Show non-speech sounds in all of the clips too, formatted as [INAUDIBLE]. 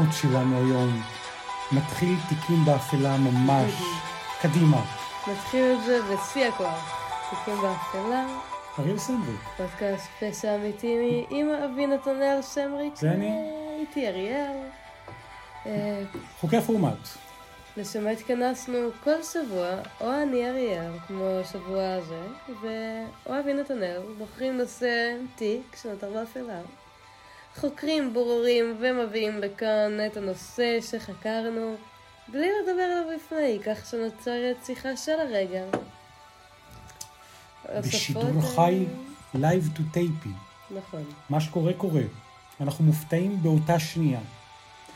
האות שלנו היום. מתחיל תיקים באפלה ממש. קדימה. נתחיל את זה בשיא הכוח. תיקים באפלה, אריאל סנדריק. פודקאסט פשע אמיתי עם אבי נתנאל סמריק. זה אני. איתי אריאל. אה, חוקי הפורמט. לשם מה התכנסנו כל שבוע, או אני אריאל, כמו השבוע הזה, ואו אבי נתנאל, בוחרים נושא תיק שנותר באפלה. חוקרים, בוררים ומביאים לכאן את הנושא שחקרנו, בלי לדבר עליו לפני, כך שנוצרת שיחה של הרגע. בשידור חי, live to tape. נכון. מה שקורה קורה. אנחנו מופתעים באותה שנייה.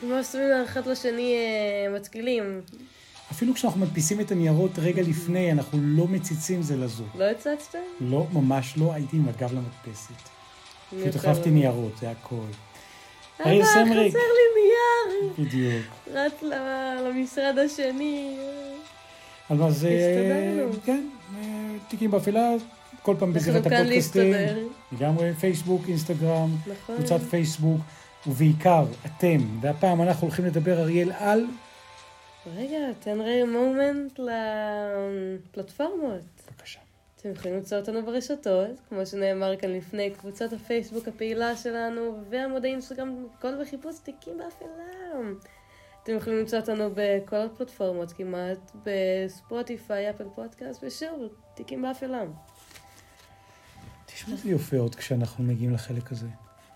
ממש שמים אחד לשני אה, מתקילים. אפילו כשאנחנו מדפיסים את הניירות רגע לפני, אנחנו לא מציצים זה לזו. לא הצצתם? לא, ממש לא, הייתי עם הגב למדפסת. פשוט החלפתי? ניירות, זה הכל. אבא, אריאל חסר סמריק. לי נייר! בדיוק. רץ למשרד השני. אז מה זה... הסתדרנו. כן, אה, תיקים באפלה, כל פעם בזירת הפודקאסטים. לגמרי פייסבוק, אינסטגרם, נכון. קבוצת פייסבוק, ובעיקר אתם. והפעם אנחנו הולכים לדבר, אריאל, על... רגע, תן רגע מומנט לפלטפורמות. בבקשה. אתם יכולים למצוא אותנו ברשתות, כמו שנאמר כאן לפני, קבוצת הפייסבוק הפעילה שלנו, ועמוד האינסטגרם, כל בחיפוש תיקים באפלה. אתם יכולים למצוא אותנו בכל הפלטפורמות כמעט, בספוטיפיי, אפל פודקאסט, ושוב, תיקים באפלה. תשמע איזה יפה עוד כשאנחנו מגיעים לחלק הזה.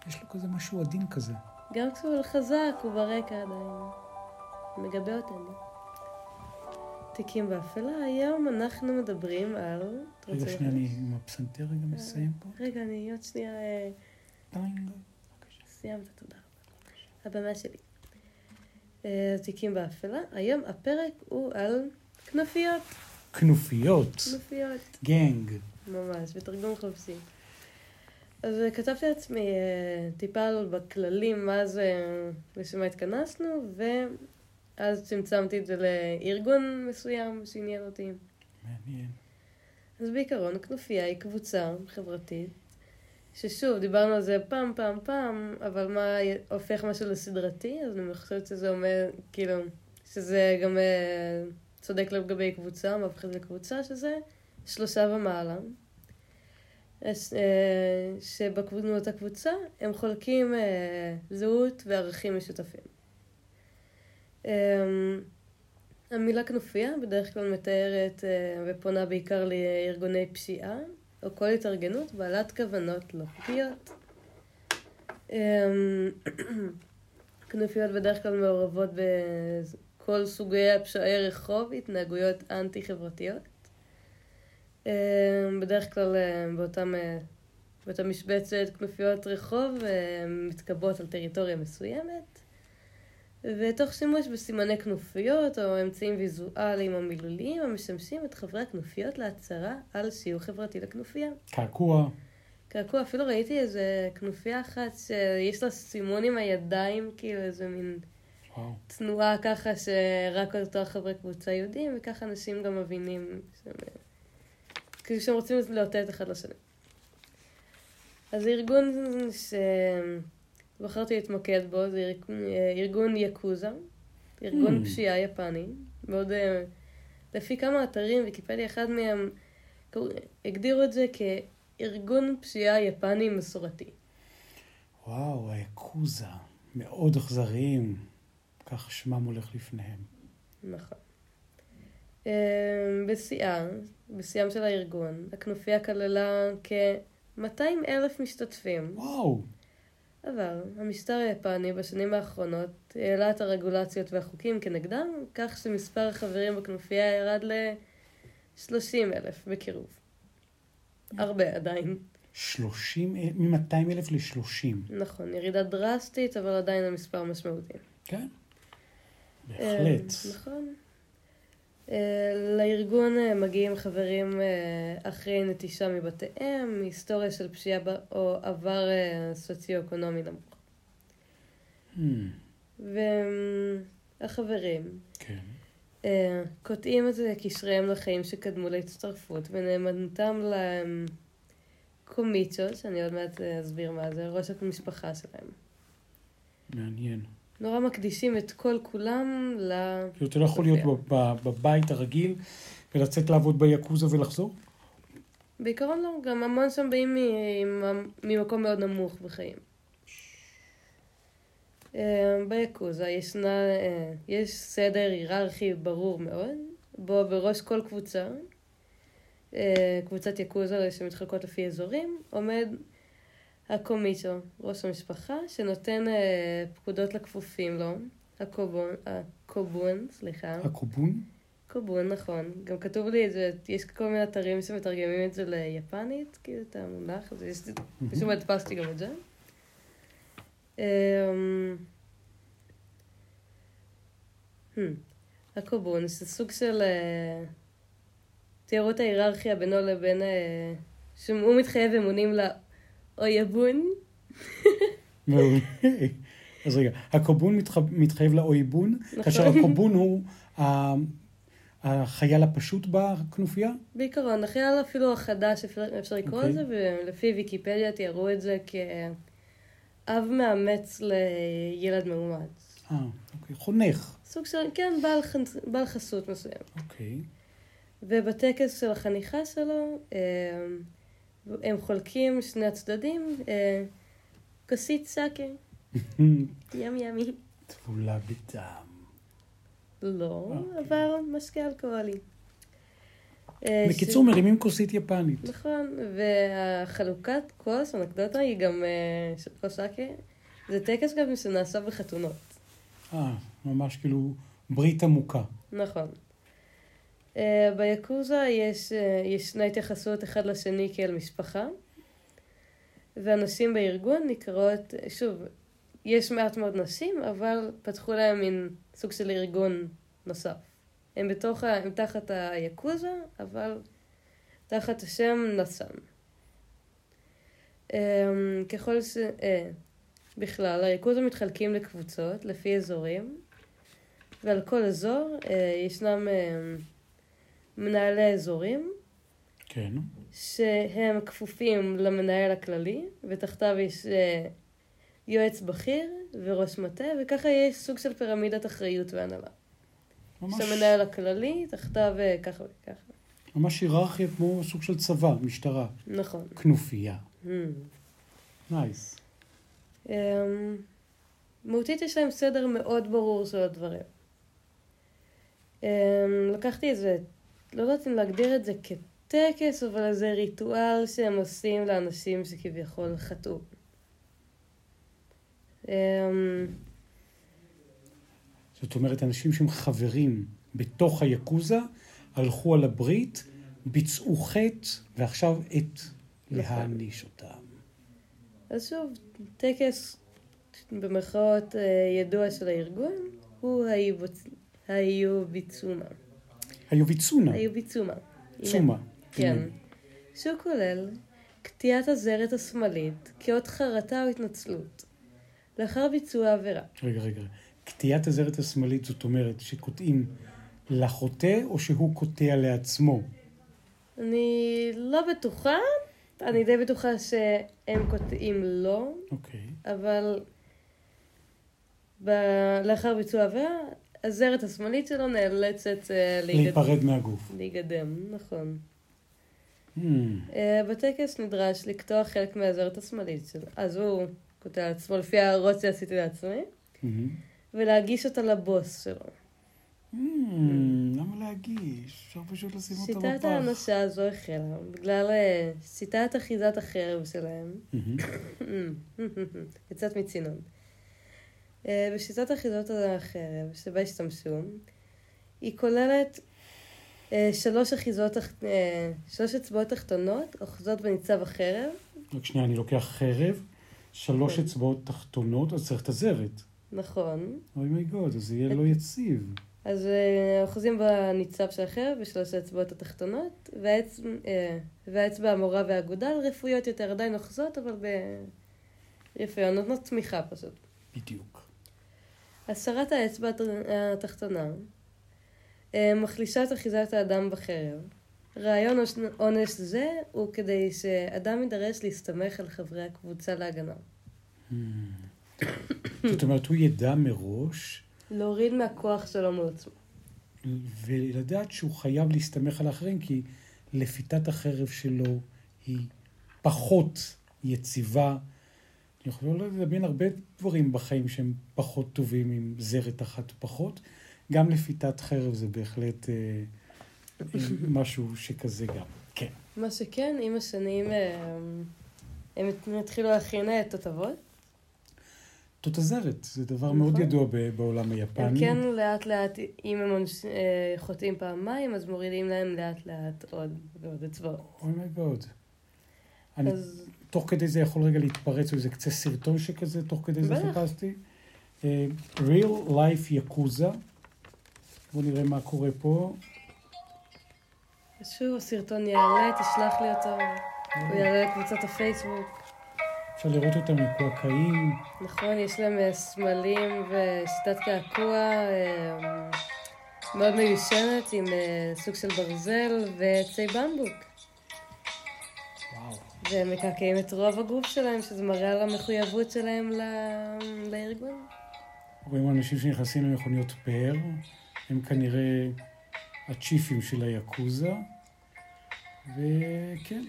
יש לו כזה משהו עדין כזה. גם כשהוא חזק, הוא ברקע עדיין. מגבה אותנו. תיקים באפלה, היום אנחנו מדברים על... רגע, שנייה, אני? עם הפסנתר רגע מסיים פה. רגע, אני עוד שנייה... אה. סיימת, תודה רבה. הבמה שלי. אה, תיקים באפלה, היום הפרק הוא על כנופיות. כנופיות. כנופיות, גנג. ממש, בתרגום חופשי. אז אה, כתבתי לעצמי טיפה בכללים מה זה, לשם מה התכנסנו, ואז צמצמתי את זה לארגון מסוים שעניין אותי. מעניין. אז בעיקרון, כנופיה היא קבוצה חברתית, ששוב, דיברנו על זה פעם, פעם, פעם, אבל מה הופך משהו לסדרתי? אז אני חושבת שזה אומר, כאילו, שזה גם אה, צודק לגבי קבוצה, מה הופך את זה לקבוצה, שזה שלושה ומעלה. אז, אה, שבאותה קבוצה הם חולקים אה, זהות וערכים משותפים. אה, המילה כנופיה בדרך כלל מתארת אה, ופונה בעיקר לארגוני פשיעה, או כל התארגנות בעלת כוונות לא חוקיות. אה, [CLEARS THROAT] כנופיות בדרך כלל מעורבות בכל סוגי פשעי רחוב, התנהגויות אנטי-חברתיות. אה, בדרך כלל אה, באותם, אה, באותה משבצת כנופיות רחוב מתקבעות על טריטוריה מסוימת. ותוך שימוש בסימני כנופיות או אמצעים ויזואליים או מילוליים המשמשים את חברי הכנופיות להצהרה על שיעור חברתי לכנופיה. קעקוע. קעקוע, אפילו ראיתי איזה כנופיה אחת שיש לה סימון עם הידיים, כאילו איזה מין וואו. תנועה ככה שרק אותו חברי קבוצה יודעים, וככה אנשים גם מבינים שהם... כאילו שהם רוצים לאותת אחד לשני. אז ארגון שבחרתי להתמקד בו זה ארגון, ארגון יקוזה, ארגון Hmm. פשיעה יפני, מאוד... אה, לפי כמה אתרים, ויקיפדיה אחד מהם הגדירו את זה כארגון פשיעה יפני מסורתי. וואו, היקוזה. מאוד אכזריים. כך שמם הולך לפניהם. נכון. אה, בשיאה, בשיאם של הארגון, הכנופיה כללה כ-200 אלף משתתפים. וואו. אבל המשטר היפני בשנים האחרונות העלה את הרגולציות והחוקים כנגדם, כך שמספר החברים בכנופיה ירד ל-30 אלף בקירוב. הרבה עדיין. 30, מ-200 אלף ל-30. נכון, ירידה דרסטית, אבל עדיין המספר משמעותי. כן. בהחלט. אה, נכון. אה, לארגון אה, מגיעים חברים אה, אחרי נטישה מבתיהם, היסטוריה של פשיעה או עבר סוציו-אקונומי נמוך. Hmm, והחברים כן. קוטעים את קשריהם לחיים שקדמו להצטרפות ונאמנותם לקומיצ'ו, שאני עוד מעט אסביר מה זה, ראש המשפחה שלהם. מעניין. נורא מקדישים את כל כולם ל... כאילו, אתה לא יכול להיות בבית הרגיל ולצאת לעבוד ביאקוזה ולחזור? בעיקרון לא, גם המון שם באים ממקום מאוד נמוך בחיים. אה, ביאקוזה ישנה, אה, יש סדר היררכי ברור מאוד, בו בראש כל קבוצה, אה, קבוצת יאקוזה שמתחלקות לפי אזורים, עומד הקומיצ'ו, ראש המשפחה, שנותן אה, פקודות לכפופים לו, הקובון, הקובון, סליחה. הקובון? קובון, נכון. גם כתוב לי את זה, יש כל מיני אתרים שמתרגמים את זה ליפנית, כאילו, את המונח, אז יש, משום מה הדפסתי גם את זה. אמ, hmm, הקובון זה סוג של... אה, תיארו את ההיררכיה בינו לבין... אה, שהוא מתחייב אמונים לאויבון. מעולה. אז רגע, הקובון מתח- מתחייב לאויבון, נכון. כאשר הקובון הוא ה- החייל הפשוט בכנופיה? בעיקרון, החייל אפילו החדש, אפשר, אפשר לקרוא אוקיי. לזה, ולפי ויקיפדיה תיארו את זה כאב מאמץ לילד מאומץ. אה, אוקיי, חונך. סוג של, כן, בעל חסות מסוים. אוקיי. ובטקס של החניכה שלו, אה, הם חולקים שני הצדדים אה, כוסית סאקה, [LAUGHS] ים ימי. טבולה בדם. לא, אוקיי. אבל משקה אלכוהולי. אה, בקיצור, מרימים כוסית יפנית. נכון, והחלוקת כוס, אנקדוטה, היא גם אה, של כוס סאקה. זה טקס גם שנעשה בחתונות. אה, ממש כאילו ברית עמוקה. נכון. אה, ביאקוזה יש, אה, ישנה התייחסות אחד לשני כאל משפחה, והנשים בארגון נקראות, שוב, יש מעט מאוד נשים, אבל פתחו להם מין סוג של ארגון נוסף. הם בתוך, הם תחת היאקוזה, אבל תחת השם נסם. אמ, ככל ש... אה, בכלל, היאקוזה מתחלקים לקבוצות לפי אזורים, ועל כל אזור ישנם אה, מנהלי אזורים, כן. שהם כפופים למנהל הכללי, ותחתיו יש אה, יועץ בכיר וראש מטה, וככה יש סוג של פירמידת אחריות והנהלה. ממש, יש המנהל הכללי, תחתיו אה, ככה וככה. ממש היררכיה כמו סוג של צבא, משטרה, נכון. כנופיה. Hmm. נייס. אמ, מהותית יש להם סדר מאוד ברור של הדברים. אמ, לקחתי איזה, לא יודעת אם להגדיר את זה כטקס, אבל איזה ריטואל שהם עושים לאנשים שכביכול חטאו. אמ, זאת אומרת, אנשים שהם חברים בתוך היאקוזה, הלכו על הברית, ביצעו חטא, ועכשיו עת להעניש אותם. אז שוב, טקס במרכאות אה, ידוע של הארגון הוא היובצ- היוביצומה. היוביצונה, היוביצומה. צומה. כן. שהוא כולל קטיעת הזרת השמאלית כאות חרטה או התנצלות. לאחר ביצוע העבירה. רגע, רגע. קטיעת הזרת השמאלית זאת אומרת שקוטעים לחוטא, או שהוא קוטע לעצמו? אני לא בטוחה, אני די בטוחה שהם קוטעים לו, אוקיי. אבל ב- לאחר ביצוע העבירה, הזרת השמאלית שלו נאלצת אה, להיפרד מהגוף. להיגדם, נכון. Hmm, אה, בטקס נדרש לקטוע חלק מהזרת השמאלית שלו. אז הוא קוטע לעצמו לפי ההערות שעשיתי לעצמי, מהמם. ולהגיש אותה לבוס שלו. Hmm, למה להגיש? אפשר פשוט לשים אותה שיטת בפח. האנשה הזו החלה בגלל אה, שיטת אחיזת החרב שלהם. מהמם. [COUGHS] יצאת מצינון. אה, בשיטת אחיזות החרב שבה השתמשו, היא כוללת אה, שלוש אחיזות, אה, שלוש אצבעות תחתונות אוחזות בניצב החרב, רק שנייה, אני לוקח חרב, שלוש כן. אצבעות תחתונות, אז צריך את הזרת. נכון. אוי מי גוד, אז זה יהיה לא יציב. אז אוחזים בניצב של החרב בשלוש האצבעות התחתונות, והאצ... אה, והאצבע המורה והאגודל רפואיות יותר, עדיין אוחזות, אבל ברפיון, נותנות תמיכה פשוט. בדיוק. הסרת האצבע הת- התחתונה אה, מחלישה את אחיזת האדם בחרב. רעיון עונש- זה הוא כדי שאדם יידרש להסתמך על חברי הקבוצה להגנה. Hmm. [COUGHS] זאת אומרת, הוא ידע מראש, להוריד מהכוח שלו מול עצמו. ולדעת שהוא חייב להסתמך על האחרים, כי לפיתת החרב שלו היא פחות יציבה. אני יכול לדמיין הרבה דברים בחיים שהם פחות טובים עם זרת אחת פחות. גם לפיתת חרב זה בהחלט אה, משהו שכזה גם. כן. מה שכן, עם השנים אה, הם התחילו להכין אה, תותבות. תותזרת, זה דבר נכון. מאוד ידוע בעולם היפני. הם כן לאט לאט, אם הם חוטאים פעמיים, אז מורידים להם לאט לאט עוד ועוד אצבעות. אוי מי גוד. אני אז תוך כדי זה יכול רגע להתפרץ איזה קצה סרטון שכזה, תוך כדי זה. חיפשתי. אה, real life יקוזה. בואו נראה מה קורה פה. שוב הסרטון יעלה, תשלח לי אותו, הוא יעלה לקבוצת הפייסבוק. אפשר לראות אותם מקועקעים. נכון, יש להם אה, סמלים ושיטת קעקוע אה, מאוד מיושנת עם סוג של ברזל ועצי במבוק. והם מקעקעים את רוב הגוף שלהם, שזה מראה על המחויבות שלהם ל- לארגון. רואים אנשים שנכנסים למכוניות פאר, הם כנראה הצ'יפים של היאקוזה. וכן,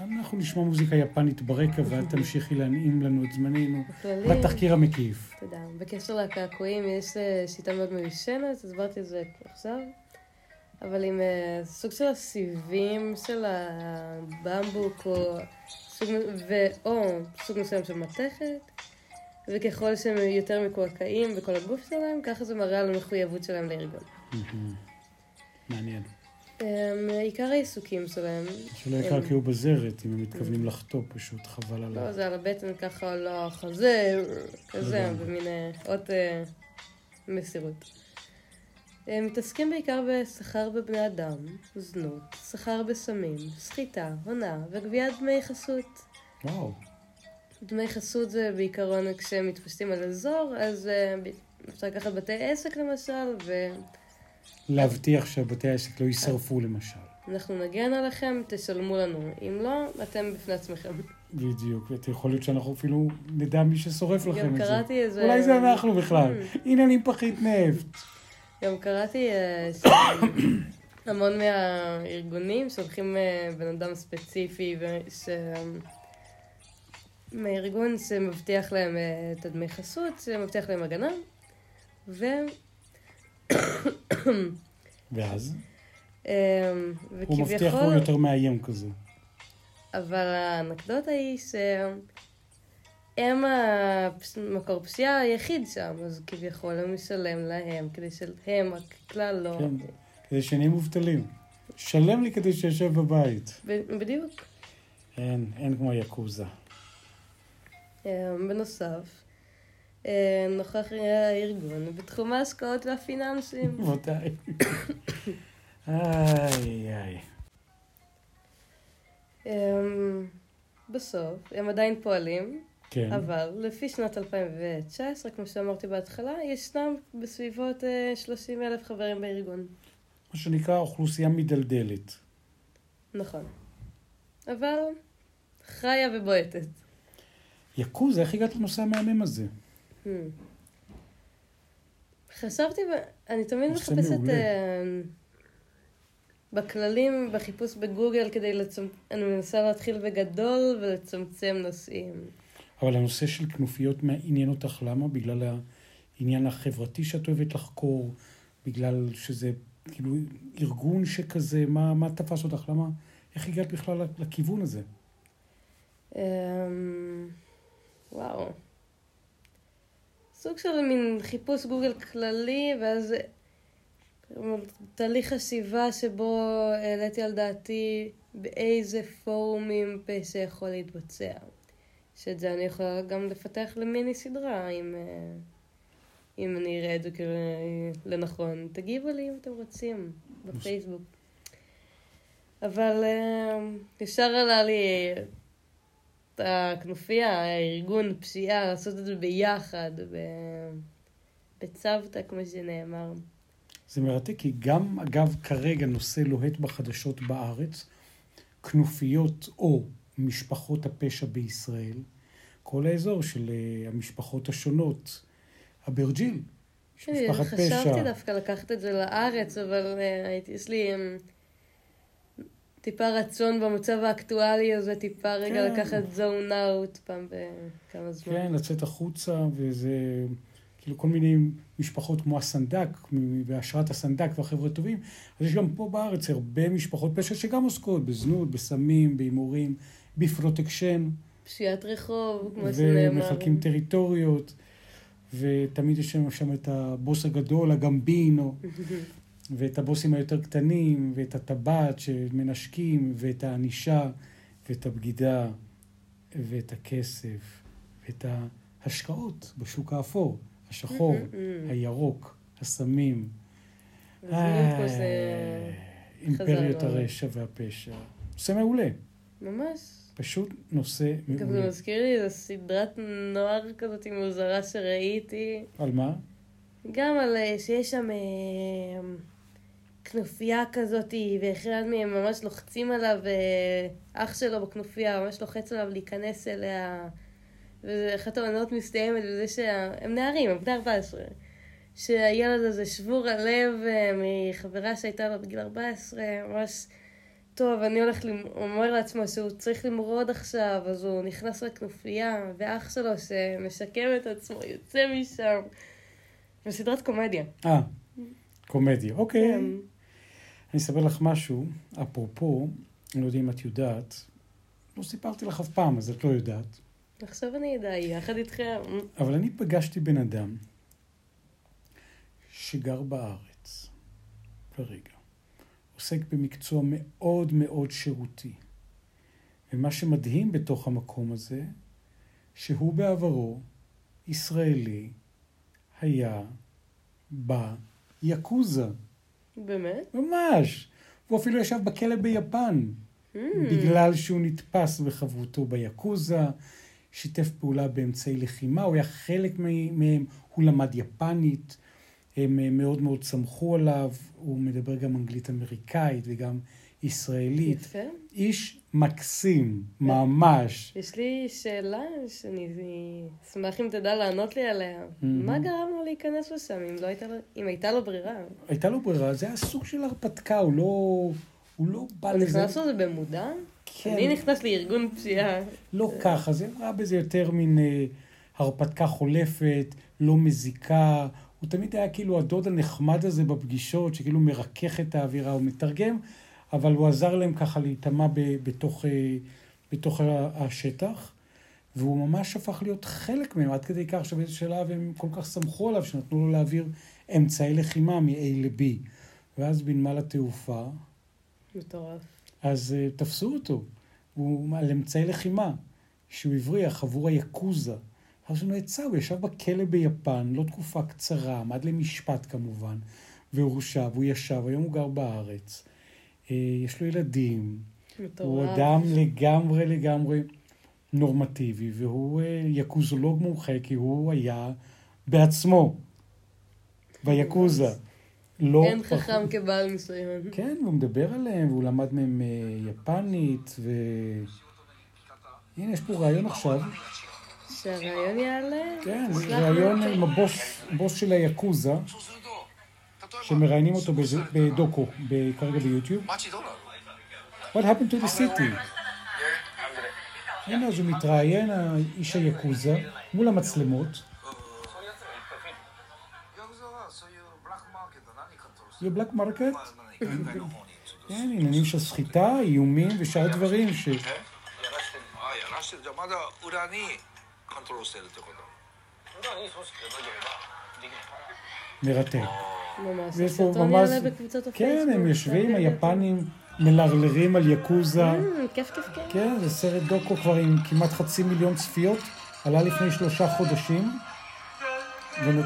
אנחנו נשמע מוזיקה יפנית ברקע, ואת [LAUGHS] תמשיכי להנעים לנו את זמננו בכללי, בתחקיר המקיף. תודה. בקשר לקעקועים, יש אה, שיטה מאוד מיושנת, הסברתי את זה עכשיו, אבל עם אה, סוג של הסיבים של הבמבוק, או סוג, ו, או סוג מסוים של מתכת, וככל שהם יותר מקועקעים בכל הגוף שלהם, ככה זה מראה על המחויבות שלהם לארגון. מעניין. אה, עיקר העיסוקים שלהם, שלא יקר כי הוא בזרת, אם הם מתכוונים לחטוא פשוט, חבל על לא. זה על הבטן ככה, לא, החזה, כזה, לגמרי. במין אות אה, מסירות. הם מתעסקים בעיקר בסחר בבני אדם, זנות, סחר בסמים, סחיטה, הונאה וגביית דמי חסות. וואו. דמי חסות זה בעיקרון כשהם מתפשטים על אזור, אז אה, אפשר לקחת בתי עסק למשל, להבטיח שבתי העסק לא יישרפו למשל. ואנחנו נגן עליכם, תשלמו לנו. אם לא, אתם בפני עצמכם. בדיוק, ויכול להיות שאנחנו אפילו נדע מי ששורף לכם גם את זה. קראתי איזה... אולי זה אנחנו בכלל. Mm. הנה אני פחית נפט. גם קראתי אה, שהמון מהארגונים שולחים אה, בן אדם ספציפי, וש... מהארגון שמבטיח להם אה, את הדמי חסות, שמבטיח להם הגנה, ו... ואז? אה, הוא מבטיח וכביכול, והוא יותר מאיים כזה. אבל האנקדוטה היא שהם המקור פשיעה היחיד שם, אז כביכול הוא משלם להם, כדי שהם, הכלל לא... כן, כדי שנהיה מובטלים. שלם לי כדי שישב בבית. בדיוק. אין, אין כמו יקוזה. אה, בנוסף, אה, נוכח הארגון בתחום ההשקעות והפיננסים. [COUGHS] רבותיי. [COUGHS] איי, איי. אה, בסוף, הם עדיין פועלים, כן. אבל לפי שנת 2019, כמו שאמרתי בהתחלה, ישנם בסביבות 30 אלף חברים בארגון. מה שנקרא אוכלוסייה מדלדלת. נכון. אבל חיה ובועטת. יקוזה, איך הגעת לנושא המהמם הזה? Hmm. חשבתי, אני תמיד מחפשת. אה, בכללים, בחיפוש בגוגל, כדי לצמצם, אני מנסה להתחיל בגדול ולצמצם נושאים. אבל הנושא של כנופיות מעניין אותך למה? בגלל העניין החברתי שאת אוהבת לחקור? בגלל שזה כאילו ארגון שכזה, מה, מה תפס אותך? למה? איך הגעת בכלל לכיוון הזה? אמ, וואו. סוג של מין חיפוש גוגל כללי, ואז תהליך חשיבה שבו העליתי על דעתי באיזה פורומים פשע יכול להתבצע. שאת זה אני יכולה גם לפתח למיני סדרה, אם, אה, אם אני אראה את זה כאילו לנכון. תגיבו לי אם אתם רוצים, בפייסבוק. אבל אה, ישר עלה לי הכנופיה, הארגון, פשיעה, לעשות את זה ביחד, בצוותא, כמו שנאמר. זה מרתק, כי גם, אגב, כרגע נושא לוהט בחדשות בארץ, כנופיות או משפחות הפשע בישראל, כל האזור של אה, המשפחות השונות, אברג'יל. משפחת חשבתי פשע. דווקא לקחת את זה לארץ, אבל אה, הייתי- יש לי אמ, טיפה רצון במצב האקטואלי הזה, טיפה רגע כן. לקחת זון אאוט פעם בכמה זמן. כן, לצאת החוצה, וזה כאילו כל מיני משפחות כמו הסנדק, בהשראת הסנדק והחבר'ה טובים. אז יש גם פה בארץ הרבה משפחות פשע שגם עוסקות בזנות, בסמים, בהימורים, בפרוטקשן, פשיעת רחוב, כמו שנאמר. ומחלקים טריטוריות, ותמיד יש שם שם את הבוס הגדול, הגמבינו, [LAUGHS] ואת הבוסים היותר קטנים, ואת הטבעת שמנשקים, ואת הענישה, ואת הבגידה, ואת הכסף, ואת ההשקעות בשוק האפור, השחור, [LAUGHS] הירוק, הסמים. אימפריות. הרשע והפשע. נושא מעולה, ממש. פשוט נושא גם זה מעולה. מזכיר לי איזו סדרת נוער כזאת מוזרה שראיתי. על מה? גם על אה, שיש שם אה, כנופיה כזאת, ואחד מהם ממש לוחצים עליו, אה, אח שלו בכנופיה ממש לוחץ עליו להיכנס אליה. ואחת העונות מסתיימת בזה שהם נערים, הם בני 14. שהילד הזה שבור הלב מחברה שהייתה לו בגיל 14, ממש... טוב, אני הולך, למ... הוא אומר לעצמו שהוא צריך למרוד עכשיו, אז הוא נכנס לכנופיה, ואח שלו שמשקם את עצמו יוצא משם. זו סדרת קומדיה. אה, קומדיה, אוקיי. כן. אני אספר לך משהו, אפרופו, אני לא יודע אם את יודעת, לא סיפרתי לך אף פעם, אז את לא יודעת, עכשיו אני אדע, יחד איתכם. אבל אני פגשתי בן אדם שגר בארץ כרגע, עוסק במקצוע מאוד מאוד שירותי. ומה שמדהים בתוך המקום הזה, שהוא בעברו, ישראלי, היה ביאקוזה. באמת? ממש. הוא אפילו ישב בכלא ביפן, Mm. בגלל שהוא נתפס בחברותו ביאקוזה, שיתף פעולה באמצעי לחימה, הוא היה חלק מהם, הוא למד יפנית, הם אה, מאוד מאוד סמכו עליו, הוא מדבר גם אנגלית אמריקאית וגם ישראלית. יפה. איש מקסים, ממש. יש לי שאלה שאני אשמח אם תדע לענות לי עליה. מהמם. מה גרם לו להיכנס לשם אם, לא הייתה לו, אם הייתה לו ברירה? הייתה לו ברירה, זה היה סוג של הרפתקה, הוא לא, הוא לא בא הוא לזה. נכנס לזה במודע? כן. אני נכנס לארגון פשיעה. לא ככה, זה ראה בזה יותר מין אה, הרפתקה חולפת, לא מזיקה. הוא תמיד היה כאילו הדוד הנחמד הזה בפגישות, שכאילו מרכך את האווירה, הוא מתרגם, אבל הוא עזר להם ככה להיטמע בתוך, אה, בתוך השטח, והוא ממש הפך להיות חלק מהם, עד כדי כך שבאיזה שלב הם כל כך סמכו עליו, שנתנו לו להעביר אמצעי לחימה מ-A ל-B. ואז בנמל התעופה, מטורף. אז uh, תפסו אותו. הוא על אמצעי לחימה, שהוא הבריח עבור היאקוזה. אז הוא נעצר, הוא ישב בכלא ביפן, לא תקופה קצרה, עמד למשפט כמובן, והורשע, והוא ישב, היום הוא גר בארץ. Uh, יש לו ילדים, הוא מטורף. אדם לגמרי לגמרי נורמטיבי, והוא uh, יקוזולוג מומחה, כי הוא היה בעצמו ביאקוזה. לא אין פחות- חכם כבעל ניסיון. כן, הוא מדבר עליהם, והוא למד מהם אה, יפנית, ו... הנה, יש פה רעיון עכשיו. שהרעיון יעלה? כן, זה רעיון עם הבוס של היאקוזה, שמראיינים אותו בדוקו, כרגע ביוטיוב. What happened to the city? הנה, אז הוא מתראיין, איש היאקוזה, מול המצלמות. זה black market? כן, עניינים של סחיטה, איומים ושאר דברים ש... えやらしてるあやらしてるじゃあまだ裏にコントロールしてるってこと מרתק. ממש. ויש פה הסרטון ממש- יעלה בקבוצות הפייסבוק. כן, הם יושבים, תעביר את זה. היפנים מלרלרים על יאקוזה. אה, כיף כיף כיף. כן, זה סרט דוקו כבר עם כמעט חצי מיליון צפיות, עלה לפני שלושה חודשים, ונות...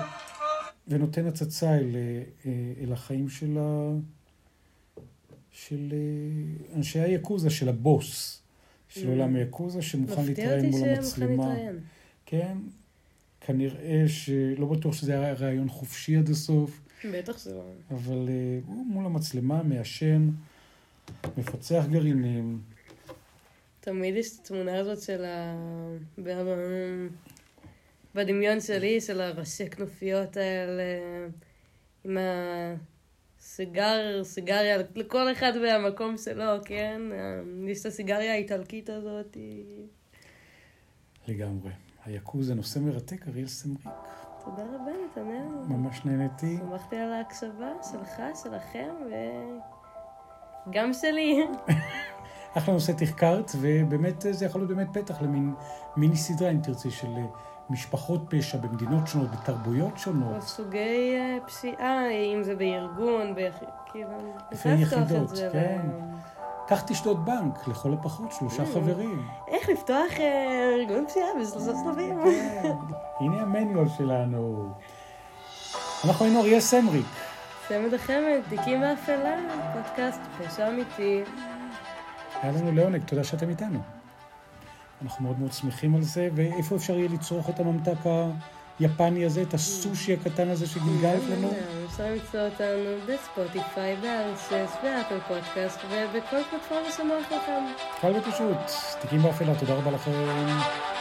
ונותן הצצה אל, אה, אל החיים של, ה... של אה, אנשי היאקוזה, של הבוס, של עולם היאקוזה, שמוכן מפתיע להתראיין אותי מול שמוכן המצלמה. להתראיין. כן, כנראה שלא בטוח שזה היה רעיון חופשי עד הסוף, בטח שלא. אבל אה, הוא מול המצלמה מעשן, מפצח גרעינים. תמיד יש את התמונה הזאת של ה... בדמיון שלי, של הראשי כנופיות האלה, עם הסיגר, סיגריה, לכל אחד מהמקום שלו, כן? יש את הסיגריה האיטלקית הזאת. לגמרי. היקוז זה נושא מרתק, אריאל סמריק. תודה רבה, נתנאל. ממש נהניתי. שמחתי על ההקשבה שלך, שלכם, וגם שלי. [LAUGHS] אחלה נושא תחקרת, ובאמת זה יכול להיות באמת פתח למין מיני סדרה, אם תרצי, של אה, משפחות פשע במדינות שונות, בתרבויות שונות. או סוגי אה, פשיעה, אם זה בארגון, כאילו... לפי יחידות, כן. קח תשתות בנק, לכל הפחות, שלושה Mm. חברים. איך לפתוח אה, ארגון פשיעה בשלושה שלבים. כן, הנה המניואל שלנו. אנחנו היינו אריה סמריק. צמד החמד, תיקים באפלה, פודקאסט פשע אמיתי. היה לנו לעונג, תודה שאתם איתנו. אנחנו מאוד מאוד שמחים על זה, ואיפה אפשר יהיה לצרוך את הממתק היפני הזה, את הסושי הקטן הזה שגלגלת לנו? אפשר למצוא אותנו בספוטיפיי, בארסס, באפל פודקאסט ובכל פלטפורמה שנוח לכם. קל ופשוט. תיקים באפלה, תודה רבה לכם.